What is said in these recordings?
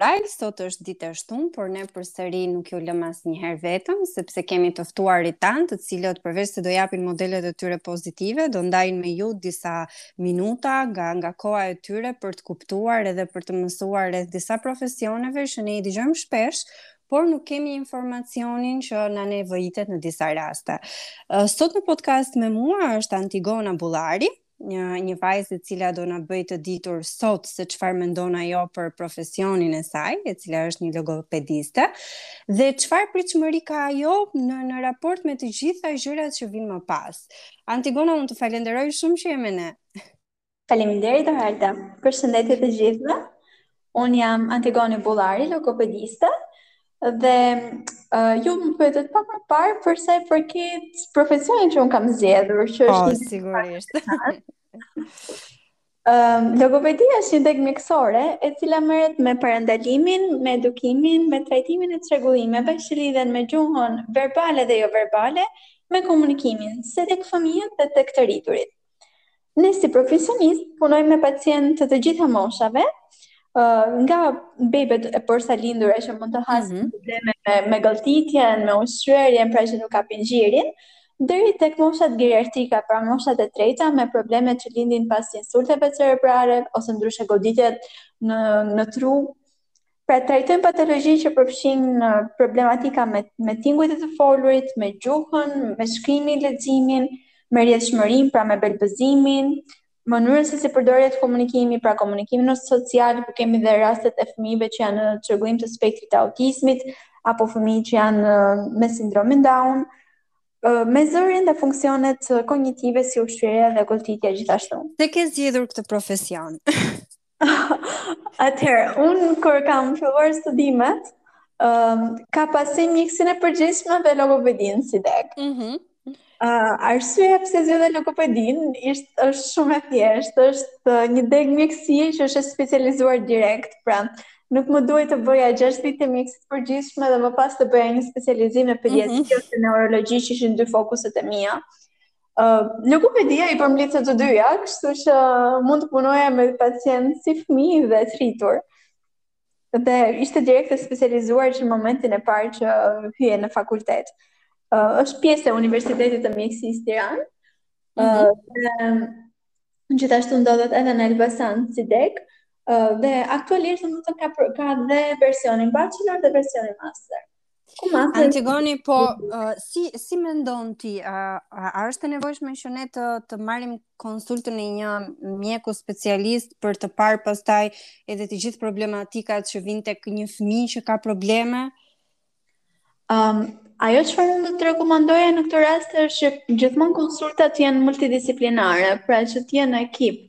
Ra, sot është ditë e shtunë, por ne përsëri nuk ju lëmë asnjëherë vetëm, sepse kemi të ftuarit tanë, të cilët përveç se do japin modelet e tyre pozitive, do ndajnë me ju disa minuta nga nga koha e tyre për të kuptuar edhe për të mësuar rreth disa profesioneve që ne i dëgjojmë shpesh, por nuk kemi informacionin që na nevojitet në disa raste. Sot në podcast me mua është Antigona Bullari, një një vajzë e cila do na bëjë të ditur sot se çfarë mendon ajo për profesionin e saj, e cila është një logopediste, dhe çfarë pritshmëri ka ajo në në raport me të gjitha gjërat që vijnë më pas. Antigona, unë të falenderoj shumë që je me ne. Faleminderit Arta. Përshëndetje të gjithëve. Unë jam Antigona Bullari, logopediste, dhe uh, ju më pyetët pak më parë për sa i përket profesionit që unë kam zgjedhur, që po, është sigurisht. Um, logopedia është një degë mjekësore e cila merret me parandalimin, me edukimin, me trajtimin e çrregullimeve që lidhen me gjuhën verbale dhe jo verbale, me komunikimin, si tek fëmijët dhe tek të rriturit. Ne si profesionistë punojmë me pacientë të të gjitha moshave, nga bebet e porsalindura që mund të hasin mm -hmm. probleme me, me gëlltitjen, me ushqyerjen, pra që nuk e pinë gjirin, deri tek moshat geriatrike, pra moshat e treta me problemet që lindin pas insulteve cerebrale ose ndryshe goditjet në në tru, Pra trajtojmë patologji që përfshijnë problematika me me tingujt e të folurit, me gjuhën, me shkrimin, leximin, me rrjedhshmërinë, pra me belbëzimin, mënyrën se si përdoret komunikimi, pra komunikimin social, ku kemi dhe rastet e fëmijëve që janë në çrregullim të spektrit të autizmit apo fëmijë që janë me sindromin Down, me zërin dhe funksionet kognitive si ushqyerja dhe gëlltitja gjithashtu. Pse ke zgjedhur këtë profesion? Atëherë, unë kur kam filluar studimet, um, ka pasur mjekësinë e përgjithshme dhe logopedinë si degë. Mm -hmm. uh, arsyeja pse zgjodha logopedinë është është shumë e thjeshtë, është uh, një degë mjekësie që është e specializuar direkt, pra nuk më duhej të bëja 6 vite mjekësi të përgjithshme dhe më pas të bëja një specializim në pediatri mm -hmm. ose neurologji që ishin dy fokuset e mia. Uh, logopedia i përmblidhte të dyja, kështu që mund të punoja me pacientë si fëmijë dhe të rritur. Dhe ishte direkt e specializuar që në momentin e parë që hyje në fakultet. Uh, është pjesë e Universitetit të Mjekësisë Tiranë. Mm -hmm. uh, gjithashtu ndodhet edhe në Elbasan si degë. Uh, dhe aktualisht do të thotë ka ka dhe versionin bachelor dhe versionin master. Antigoni, po, uh, si, si mendon ti, uh, a është e nevojshme që ne të, të marrim konsultën e një mjeku specialist për të parë pastaj edhe të gjithë problematikat që vijnë tek një fëmijë që ka probleme? Um, ajo çfarë mund të rekomandoja në këtë rast është që gjithmonë konsultat të jenë multidisciplinare, pra që të jenë ekip,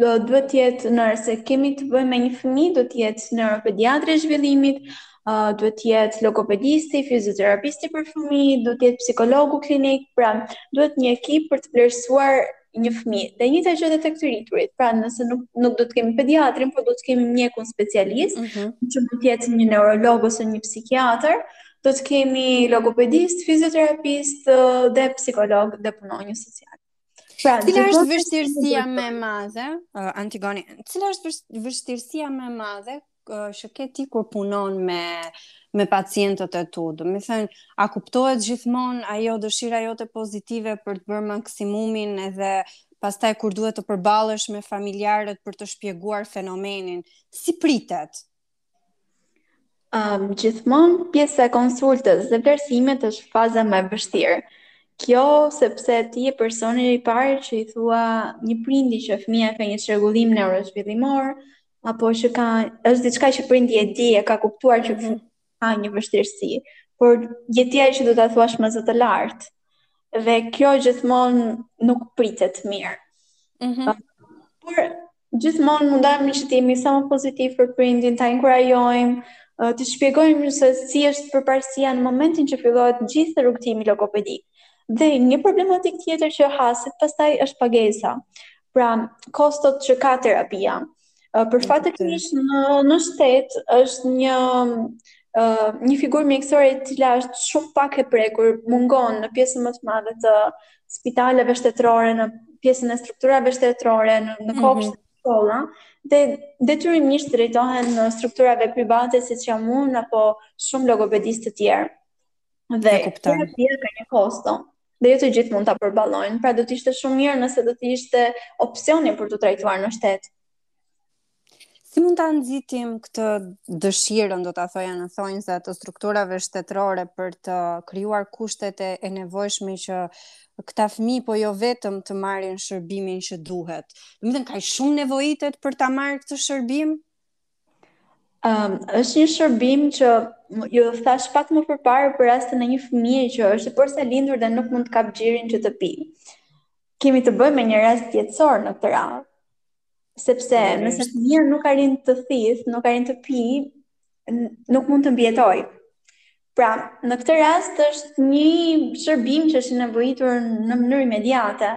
do duhet të jetë nëse kemi të bëjmë me një fëmijë do të jetë neuropediatri i zhvillimit, uh, duhet të jetë logopedisti, fizioterapisti për fëmijë, duhet të jetë psikologu klinik, pra duhet një ekip për të vlerësuar një fëmijë. Dhe e njëjta gjë edhe tek të rriturit. Pra, nëse nuk nuk do të kemi pediatrin, por do të kemi mjekun specialist, mm -hmm. që mund të jetë një neurolog ose një psikiatër, do të kemi logopedist, fizioterapist dhe psikolog dhe punonjës social. Pra, cila është vështirësia më e madhe? Uh, Antigoni, cila është vështirësia më e madhe uh, që ke ti kur punon me me pacientët e tu? Domethënë, a kuptohet gjithmonë ajo dëshira jote pozitive për të bërë maksimumin edhe pastaj kur duhet të përballesh me familjarët për të shpjeguar fenomenin? Si pritet? Um, gjithmonë pjesa e konsultës dhe vlerësimit është faza më e vështirë. Kjo sepse ti je personi i parë që i thua një prindi që fëmija ka një çrregullim neurozhvillimor apo që ka është diçka që prindi e di e ka kuptuar që mhm. ka një vështirësi, por je ti ai që do ta thuash me zë të lartë. Dhe kjo gjithmonë nuk pritet mirë. Mm -hmm. Por Gjithmonë mundohemi që të jemi sa më pozitiv për prindin, ta inkurajojmë, t'i shpjegojmë se si është përparësia në momentin që fillohet gjithë rrugëtimi logopedik. Dhe një problematikë tjetër që haset pastaj është pagesa. Pra, kostot që ka terapia. Për fat të keq në në shtet është një një figurë mjekësore e cila është shumë pak e prekur, mungon në pjesën më të madhe të spitaleve shtetërore, në pjesën e strukturave shtetërore, në, në mhm. kopshte mm -hmm. shkolla, dhe detyrimisht drejtohen në strukturat private siç jam unë, apo shumë logopedistë të tjerë. Dhe kuptoj. Dhe kuptoj. ka një kosto dhe jo të gjithë mund ta përballojnë. Pra do të ishte shumë mirë nëse do të ishte opsioni për t'u trajtuar në shtet. Si mund ta nxitim këtë dëshirën, do ta thoja në thonjza të strukturave shtetërore për të krijuar kushtet e, e nevojshme që këta fëmijë po jo vetëm të marrin shërbimin që duhet. Domethënë kaq shumë nevojitet për ta marrë këtë shërbim. Ëm ehm, um, është një shërbim që ju thashë pak më përparë për rastin e një fëmije që është i porsalindur dhe nuk mund të kapë gjirin që të pijë. Kemi të bëjmë me një rast jetësor në këtë rast. Sepse nëse fëmija nuk arrin të thithë, nuk arrin të pijë, nuk mund të mbijetojë. Pra, në këtë rast është një shërbim që është i nevojitur në mënyrë imediate.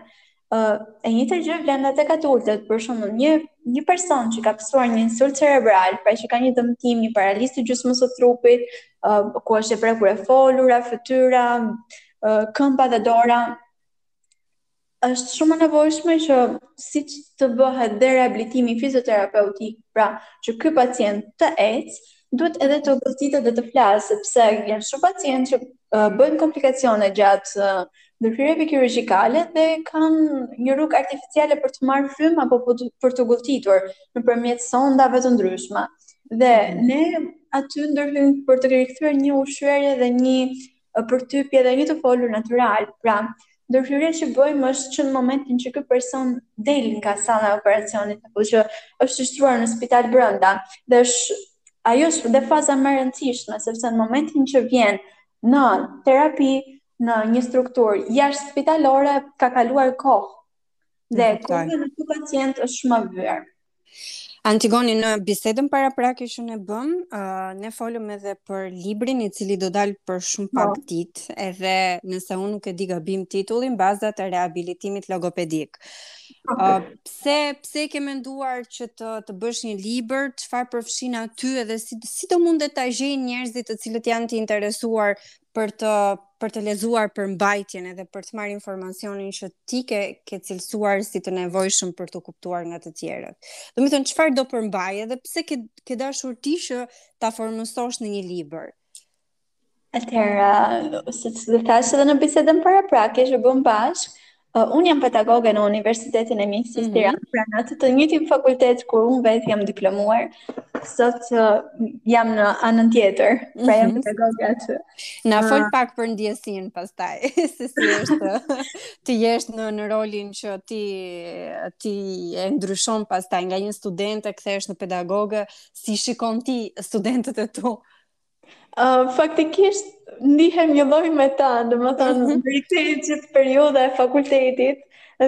Uh, e njëjta gjë vlen dhe tek adultët, për shembull, një person që ka pësuar një insult cerebral, pra që ka një dëmtim, një paralisë të gjysmës së trupit, uh, ku është e prekur e folura, fytyra, uh, këmba dhe dora, Është shumë e nevojshme që siç të bëhet dhe rehabilitimi fizioterapeutik, pra që ky pacient të ecë, duhet edhe të gëlltitet dhe të flasë, sepse janë shumë pacientë që bëjnë komplikacione gjatë ndërhyrjeve kirurgjikale dhe kanë një rrugë artificiale për të marrë frymë apo për t'u gëlltitur nëpërmjet sondave të ndryshme. Dhe mhm. ne aty ndërhyjmë për të rikthyer një ushqyerje dhe një përtypje dhe një të folur natyral. Pra, ndërhyrja që bëjmë është që në momentin që ky person del nga sala e operacionit apo që është i shtruar në spital brenda dhe është ajo është dhe faza më e rëndësishme sepse në momentin që vjen në terapi në një strukturë jashtë spitalore ka kaluar kohë dhe koha në këta pacientë është shumë e vyer. Antigoni në bisedën paraprake që ne bëmë, uh, ne folëm edhe për librin i cili do dalë për shumë po. pak ditë, edhe nëse unë nuk e di gabim titullin, bazat e rehabilitimit logopedik. Uh, pse pse ke menduar që të të bësh një libër, çfarë përfshin aty edhe si si do mundet ta gjejnë njerëzit të cilët janë të interesuar për të për të lexuar përmbajtjen edhe për të marrë informacionin që ti ke ke cilësuar si të nevojshëm për t'u kuptuar nga të tjerët. Domethënë çfarë do përmbajë edhe pse ke ke dashur ti që ta formësosh në një libër. Atëherë, siç të thashë edhe në bisedën paraprake që bëmë bashkë, Uh, unë jam pedagoge në Universitetin e Mjekësisë mm -hmm. Tiranë, pra në atë të njëjtin fakultet ku unë vetë jam diplomuar, sot uh, jam në anën tjetër, pra jam mhm. pedagoge aty. Na uh, fol pak për ndjesinë pastaj, se si është të jesh në në rolin që ti ti e ndryshon pastaj nga një studente kthehesh në pedagoge, si i shikon ti studentët e tu? Uh, faktikisht, ndihem njëlloj me ta, domethënë, mm -hmm. më rikthehet gjithë periudha e fakultetit,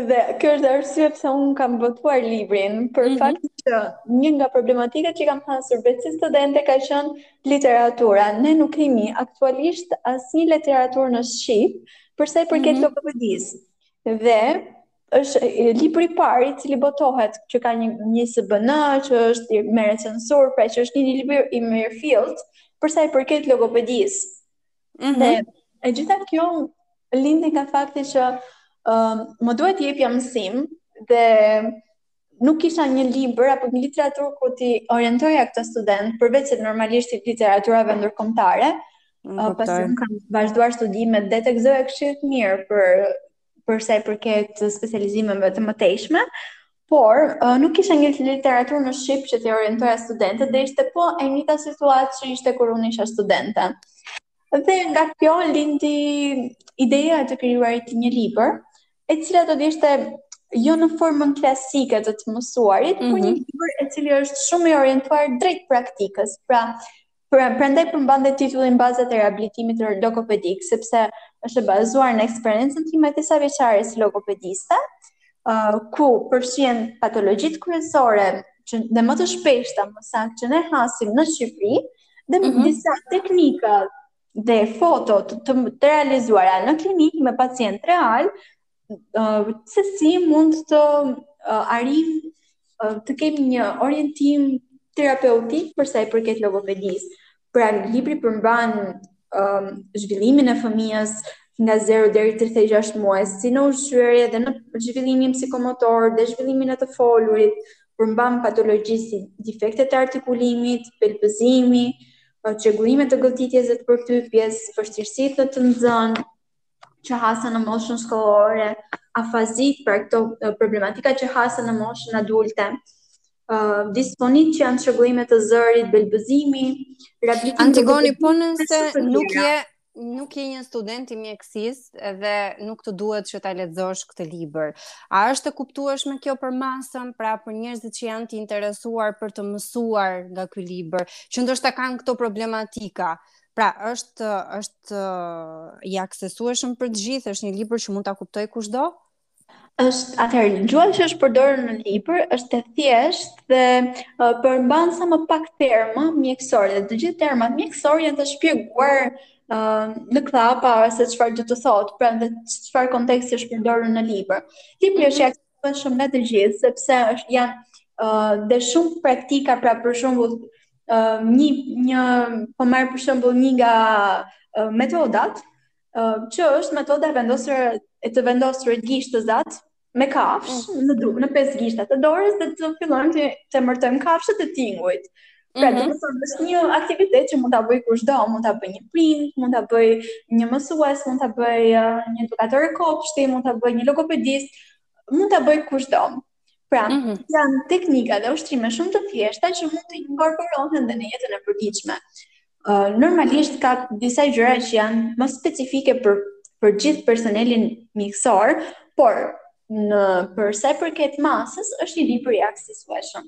dhe kjo është arsyeja pse unë kam botuar librin, për mm -hmm. faktin që një nga problematikat që kam pasur vetë si studente ka qenë literatura. Ne nuk kemi aktualisht asnjë literaturë në shqip, për sa i përket mm -hmm. logopedisë. Dhe është libri i parë i cili botohet që ka një një SBN që është i recensuar, pra që është një libër i mirëfilltë për sa i përket logopedisë. Mm -hmm. Dhe e gjitha kjo lindi nga fakti që uh, më duhet të jepja mësim dhe nuk kisha një libër apo një literaturë ku t'i orientoja këta studentë përveçse normalisht literaturave ndërkombëtare. Mm, uh, pasi unë kam vazhduar studimet dhe tek zija këshillat mirë për për sa i përket specializimeve të mëtejshme, por nuk kisha një literaturë në shqip që t'i orientoja studentët dhe ishte po e njëjta situatë që ishte kur unë isha studente. Dhe nga kjo lindi ideja e të krijuarit të një libër, e cila do të ishte jo në formën klasike të të mësuarit, mm -hmm. por një mhm. libër e cili është shumë i orientuar drejt praktikës. Pra, Pra, prandaj përmban dhe titullin Bazat e Rehabilitimit Logopedik, sepse është e bazuar në eksperiencën time disavjeçare si logopediste, uh, ku përfshihen patologjitë kryesore që dhe më të shpeshta më saktë që ne hasim në Shqipëri dhe mm -hmm. disa teknika dhe foto të, të, të realizuara në klinikë me pacientë realë uh, se si mund të uh, arrijmë uh, të kemi një orientim terapeutik për sa i përket logopedisë. Pra, libri përmban um, zhvillimin e fëmijës nga 0 deri 36 muaj, si në ushqyerje dhe në zhvillimin psikomotor dhe zhvillimin e të folurit, përmban patologji si defektet e artikulimit, belbëzimi, çrregullime të gëlltitjes dhe të përtypjes, vështirësitë në të nxënë, që hasen në moshën shkollore, afazitë, pra këto problematika që hasen në moshën adulte, uh, disfonitë që janë çrregullime të zërit, belbëzimi, rehabilitim... Antigoni, po nëse nuk je, nuk je një student i mjekësisë edhe nuk të duhet që ta lexosh këtë libër, a është e kuptueshme kjo për masën, pra për njerëzit që janë të interesuar për të mësuar nga ky libër, që ndoshta kanë këto problematika, Pra, është është i aksesueshëm për të gjithë, është një libër që mund ta kuptojë kushdo. Është atëherë gjuha që është përdorur në libër është e thjeshtë dhe uh, përmban sa më pak terma mjekësorë. Dhe të gjithë termat mjekësorë janë të shpjeguar uh, në kllapa se çfarë do të thotë, pra dhe në çfarë konteksti është përdorur në libër. Libri është i Për shumë nga të gjithë, sepse është janë uh, dhe shumë praktika, pra për shembull uh, një, një, po marr për shembull një nga uh, metodat, uh, që është metoda e vendosur, e të vendosurit e gishtëzave me kafshë mm. në dy, në pesë gishtat e dorës dhe të fillojmë të, të emërtojmë kafshët e tingujt. Pra, mm -hmm. është një aktivitet që mund ta bëj kushdo, mund ta bëj një prind, mund ta bëj një mësues, mund ta bëj uh, një edukatore kopshti, mund ta bëj një logopedist, mund ta bëj kushdo. Pra, mm -hmm. janë teknika dhe ushtrime shumë të thjeshta që mund të inkorporohen dhe në jetën e përditshme. Uh, normalisht ka disa gjëra që janë më specifike për për gjithë personelin mjekësor, por në për sa i përket masës është një libër i aksesueshëm.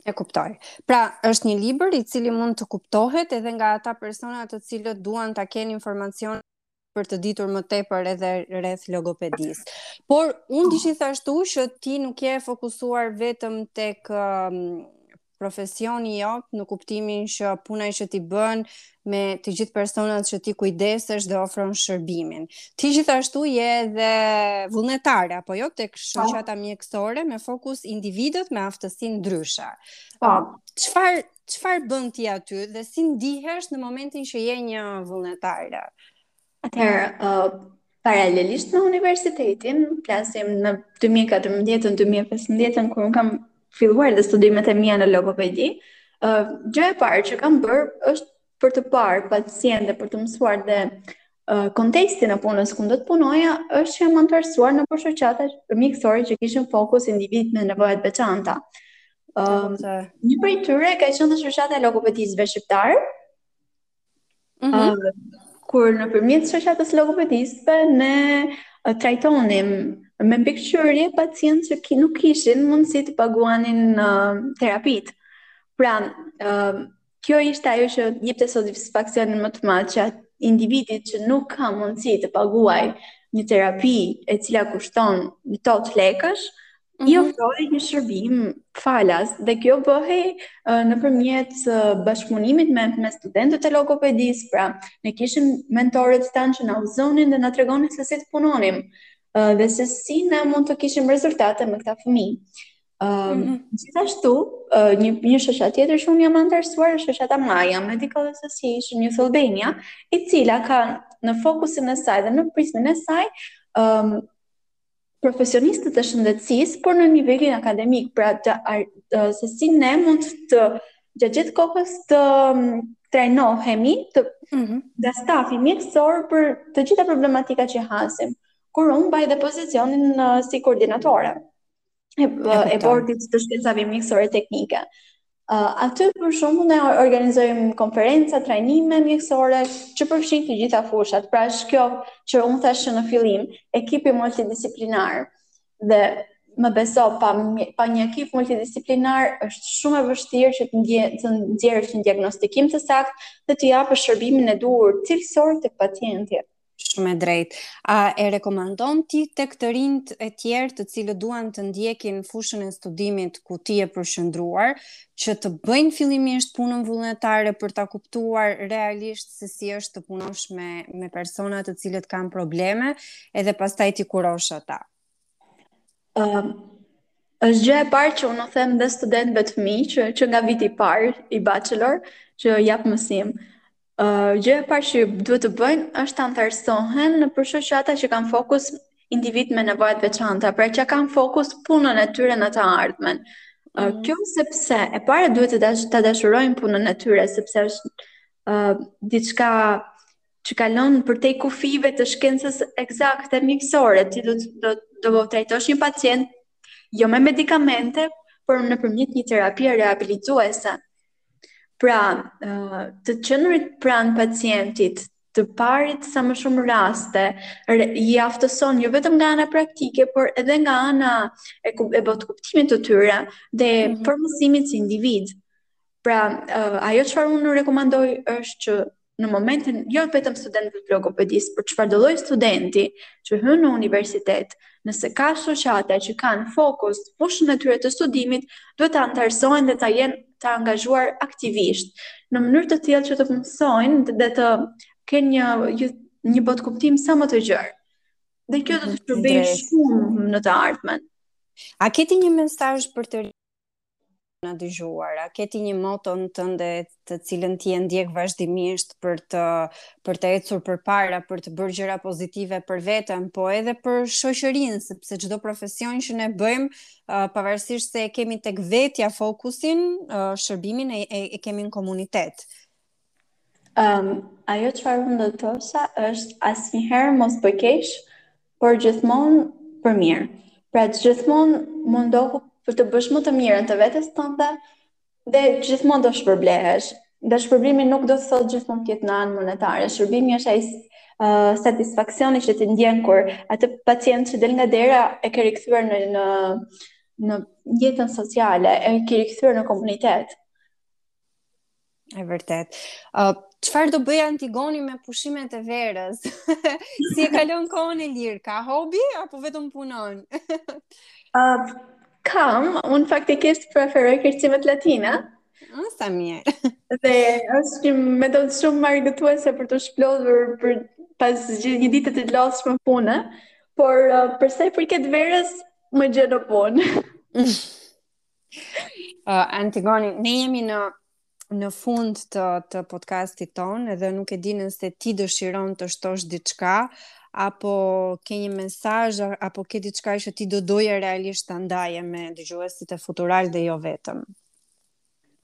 E kuptoj. Pra, është një libër i cili mund të kuptohet edhe nga ata persona të cilët duan ta kenë informacion për të ditur më tepër edhe rreth logopedisë. Por unë di gjithashtu që ti nuk je e fokusuar vetëm tek um, profesioni jot në kuptimin që puna që ti bën me të gjithë personat që ti kujdesesh dhe ofron shërbimin. Ti gjithashtu je edhe vullnetare apo jo tek shoqata po. mjekësore me fokus individët me aftësi ndryshe. Po. Çfarë çfarë bën ti aty dhe si ndihesh në momentin që je një vullnetare? Atëherë, uh, paralelisht me universitetin, flasim në 2014-2015, kur unë kam filluar dhe studimet e mia në logopedi, uh, gjëja e parë që kam bërë është për të parë pacientë dhe për të mësuar dhe uh, kontekstin e punës ku do të punoja, është që jam anëtarësuar nëpër shoqata mjekësore që kishin fokus individë me nevoja të veçanta. Um, një prej tyre ka qenë dhe shoqata e logopedistëve shqiptarë, Mm -hmm. uh, ku nëpërmjet shoqatës së logopedistëve, ne uh, trajtonim me mbikëqyrje pacientë që ki, nuk kishin mundësi të paguanin uh, terapitë. Pra, uh, kjo ishte ajo që jepte satisfaksionin më të madh që individit që nuk ka mundësi të paguaj një terapi e cila kushton një tot lekësh, i mhm. ofrohej një shërbim falas dhe kjo bëhej uh, nëpërmjet uh, bashkëpunimit me me studentët e logopedisë, pra ne kishim mentorët tanë që na udhëzonin dhe na tregonin se si të punonim uh, dhe se si ne mund të kishim rezultate me këta fëmijë. Um, mm -hmm. Gjithashtu, uh, një, një shoqatë tjetër që unë jam anëtarësuar është shoqata Maja, Medical Association New Albania, e cila ka në fokusin e saj dhe në prizmin e saj um, profesionistët e shëndetësisë, por në nivelin akademik, pra të, se si ne mund të gjatë gjithë kohës të mm, trajnohemi të mm -hmm. nga stafi mjekësor për të gjitha problematikat që hasim. Ku unë mbaj dhe pozicionin në, si koordinatore. e, e bordit të shkencave mjekësore teknike. Uh, aty për shembull ne organizojmë konferenca, trajnime mjekësore që përfshin të gjitha fushat. Pra është kjo që unë thashë në fillim, ekipi multidisiplinar. Dhe më beso pa pa një ekip multidisiplinar është shumë e vështirë që të ndje të nxjerrësh një diagnostikim të saktë dhe të japësh shërbimin e duhur cilësor tek pacienti. Shumë e drejtë. A e rekomandon ti tek të rinjtë e tjerë të cilët duan të ndjekin fushën e studimit ku ti je përqendruar, që të bëjnë fillimisht punën vullnetare për ta kuptuar realisht se si është të punosh me me persona të cilët kanë probleme, edhe pastaj t'i kurosh ata. Um, është gjë e parë që unë u them dhe studentëve të mi që që nga viti i parë i bachelor që jap mësim. Ë uh, gjë e parë që duhet të bëjnë është të anëtarësohen nëpër shoqata që kanë fokus individë me nevoja të veçanta, pra që kanë fokus punën e tyre në të ardhmen. Uh, mm. Kjo sepse e para duhet ta dash, ta dashurojnë punën e tyre sepse është uh, diçka që kalon përtej kufijve të shkencës eksakte mjekësore, ti do të do të trajtosh një pacient jo me medikamente, por nëpërmjet një terapie rehabilituese. Pra, të qenurit pranë pacientit, të parit sa më shumë raste, i aftëson jo vetëm nga ana praktike, por edhe nga ana e, e botëkuptimit të tyre dhe mm -hmm. formësimit si individë. Pra, ajo çfarë unë rekomandoj është që në momentin jo vetëm studentëve të logopedisë, por çfarëdolloj studenti që hyn në universitet, nëse ka shoqata që kanë fokus fushën e tyre të studimit, duhet të anëtarësohen dhe të jenë të angazhuar aktivisht në mënyrë të tillë që të punësohen dhe të kenë një një botëkuptim sa më të gjerë. Dhe kjo do të shërbejë shumë në të ardhmen. A ke ti një mesazh për të na dëgjuar, a ke ti një moton tënde të cilën ti e ndjek vazhdimisht për të për të ecur përpara, për të bërë gjëra pozitive për veten, po edhe për shoqërinë, sepse çdo profesion që ne bëjmë, uh, pavarësisht se e kemi tek vetja fokusin, uh, shërbimin e, e, e kemi në komunitet. Um, ajo çfarë unë do të thosha është asnjëherë mos bëj keq, por gjithmonë për mirë. Pra gjithmonë mundohu që të bësh më të mirën të vetes tënde dhe gjithmonë do shpërblehesh. Dhe shpërblimi nuk do të thotë gjithmonë të jetë në anë monetare. Shpërblimi është ai uh, satisfaksioni që ti ndjen kur atë pacient që del nga dera e ke rikthyer në në në jetën sociale, e ke rikthyer në komunitet. E vërtetë. Uh, çfarë do bëjë Antigoni me pushimet e verës? si e kalon kohën e lirë? Ka hobi apo vetëm punon? uh, kam, unë faktikisht preferoj kërcimet latine. Ah, sa mirë. dhe është një metodë shumë argëtuese për t'u shplodhur pas një dite të lodhshme pune, por uh, përsa i përket verës, më gjen në punë. uh, Antigoni, ne jemi në në fund të të podcastit tonë edhe nuk e di nëse ti dëshiron të shtosh diçka apo ke një mesazh apo ke diçka që ti do doje realisht ta ndaje me dëgjuesit e Futural dhe jo vetëm.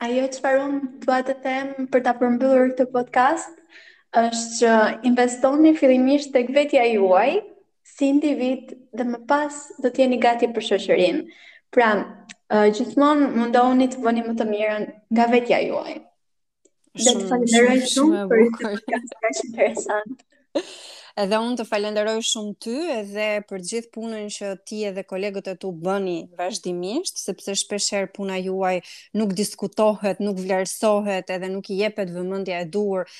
Ajo çfarë unë dua të them për ta përmbyllur këtë podcast është që investoni fillimisht tek vetja juaj, si individ dhe më pas do të jeni gati për shoqërinë. Pra, uh, gjithmonë mundohuni të bëni më të mirën nga vetja juaj. Dhe të falenderoj shumë për këtë podcast kaq interesant. Edhe unë të falenderoj shumë ty edhe për gjithë punën që ti edhe kolegët e tu bëni vazhdimisht, sepse shpeshherë puna juaj nuk diskutohet, nuk vlerësohet, edhe nuk i jepet vëmendja e duhur